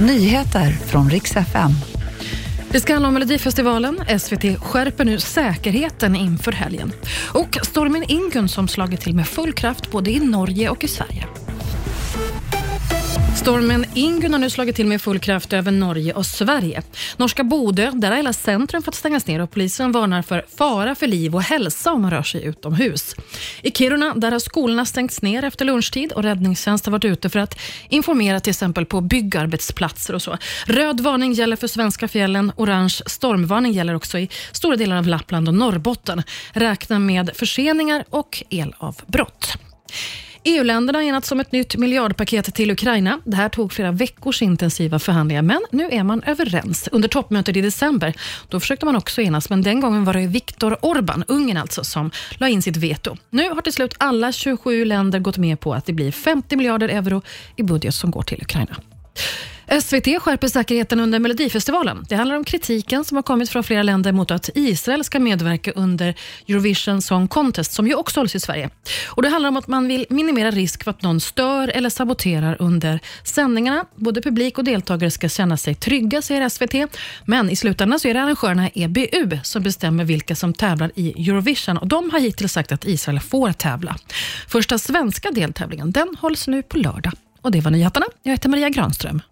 Nyheter från riks FM. Det ska handla om Melodifestivalen. SVT skärper nu säkerheten inför helgen. Och stormen Ingun som slagit till med full kraft både i Norge och i Sverige. Stormen Ingun har nu slagit till med full kraft över Norge och Sverige. Norska Bodö, där har hela centrum fått stängas ner och polisen varnar för fara för liv och hälsa om man rör sig utomhus. I Kiruna, där har skolorna stängts ner efter lunchtid och räddningstjänst har varit ute för att informera till exempel på byggarbetsplatser och så. Röd varning gäller för svenska fjällen, orange stormvarning gäller också i stora delar av Lappland och Norrbotten. Räkna med förseningar och elavbrott. EU-länderna har enats om ett nytt miljardpaket till Ukraina. Det här tog flera veckors intensiva förhandlingar, men nu är man överens. Under toppmötet i december då försökte man också enas, men den gången var det Viktor Orbán, Ungern alltså, som la in sitt veto. Nu har till slut alla 27 länder gått med på att det blir 50 miljarder euro i budget som går till Ukraina. SVT skärper säkerheten under Melodifestivalen. Det handlar om kritiken som har kommit från flera länder mot att Israel ska medverka under Eurovision Song Contest, som ju också hålls i Sverige. Och Det handlar om att man vill minimera risk för att någon stör eller saboterar under sändningarna. Både publik och deltagare ska känna sig trygga, säger SVT. Men i slutändan så är det arrangörerna EBU som bestämmer vilka som tävlar i Eurovision. Och De har hittills sagt att Israel får tävla. Första svenska deltävlingen den hålls nu på lördag. Och Det var nyheterna. Jag heter Maria Granström.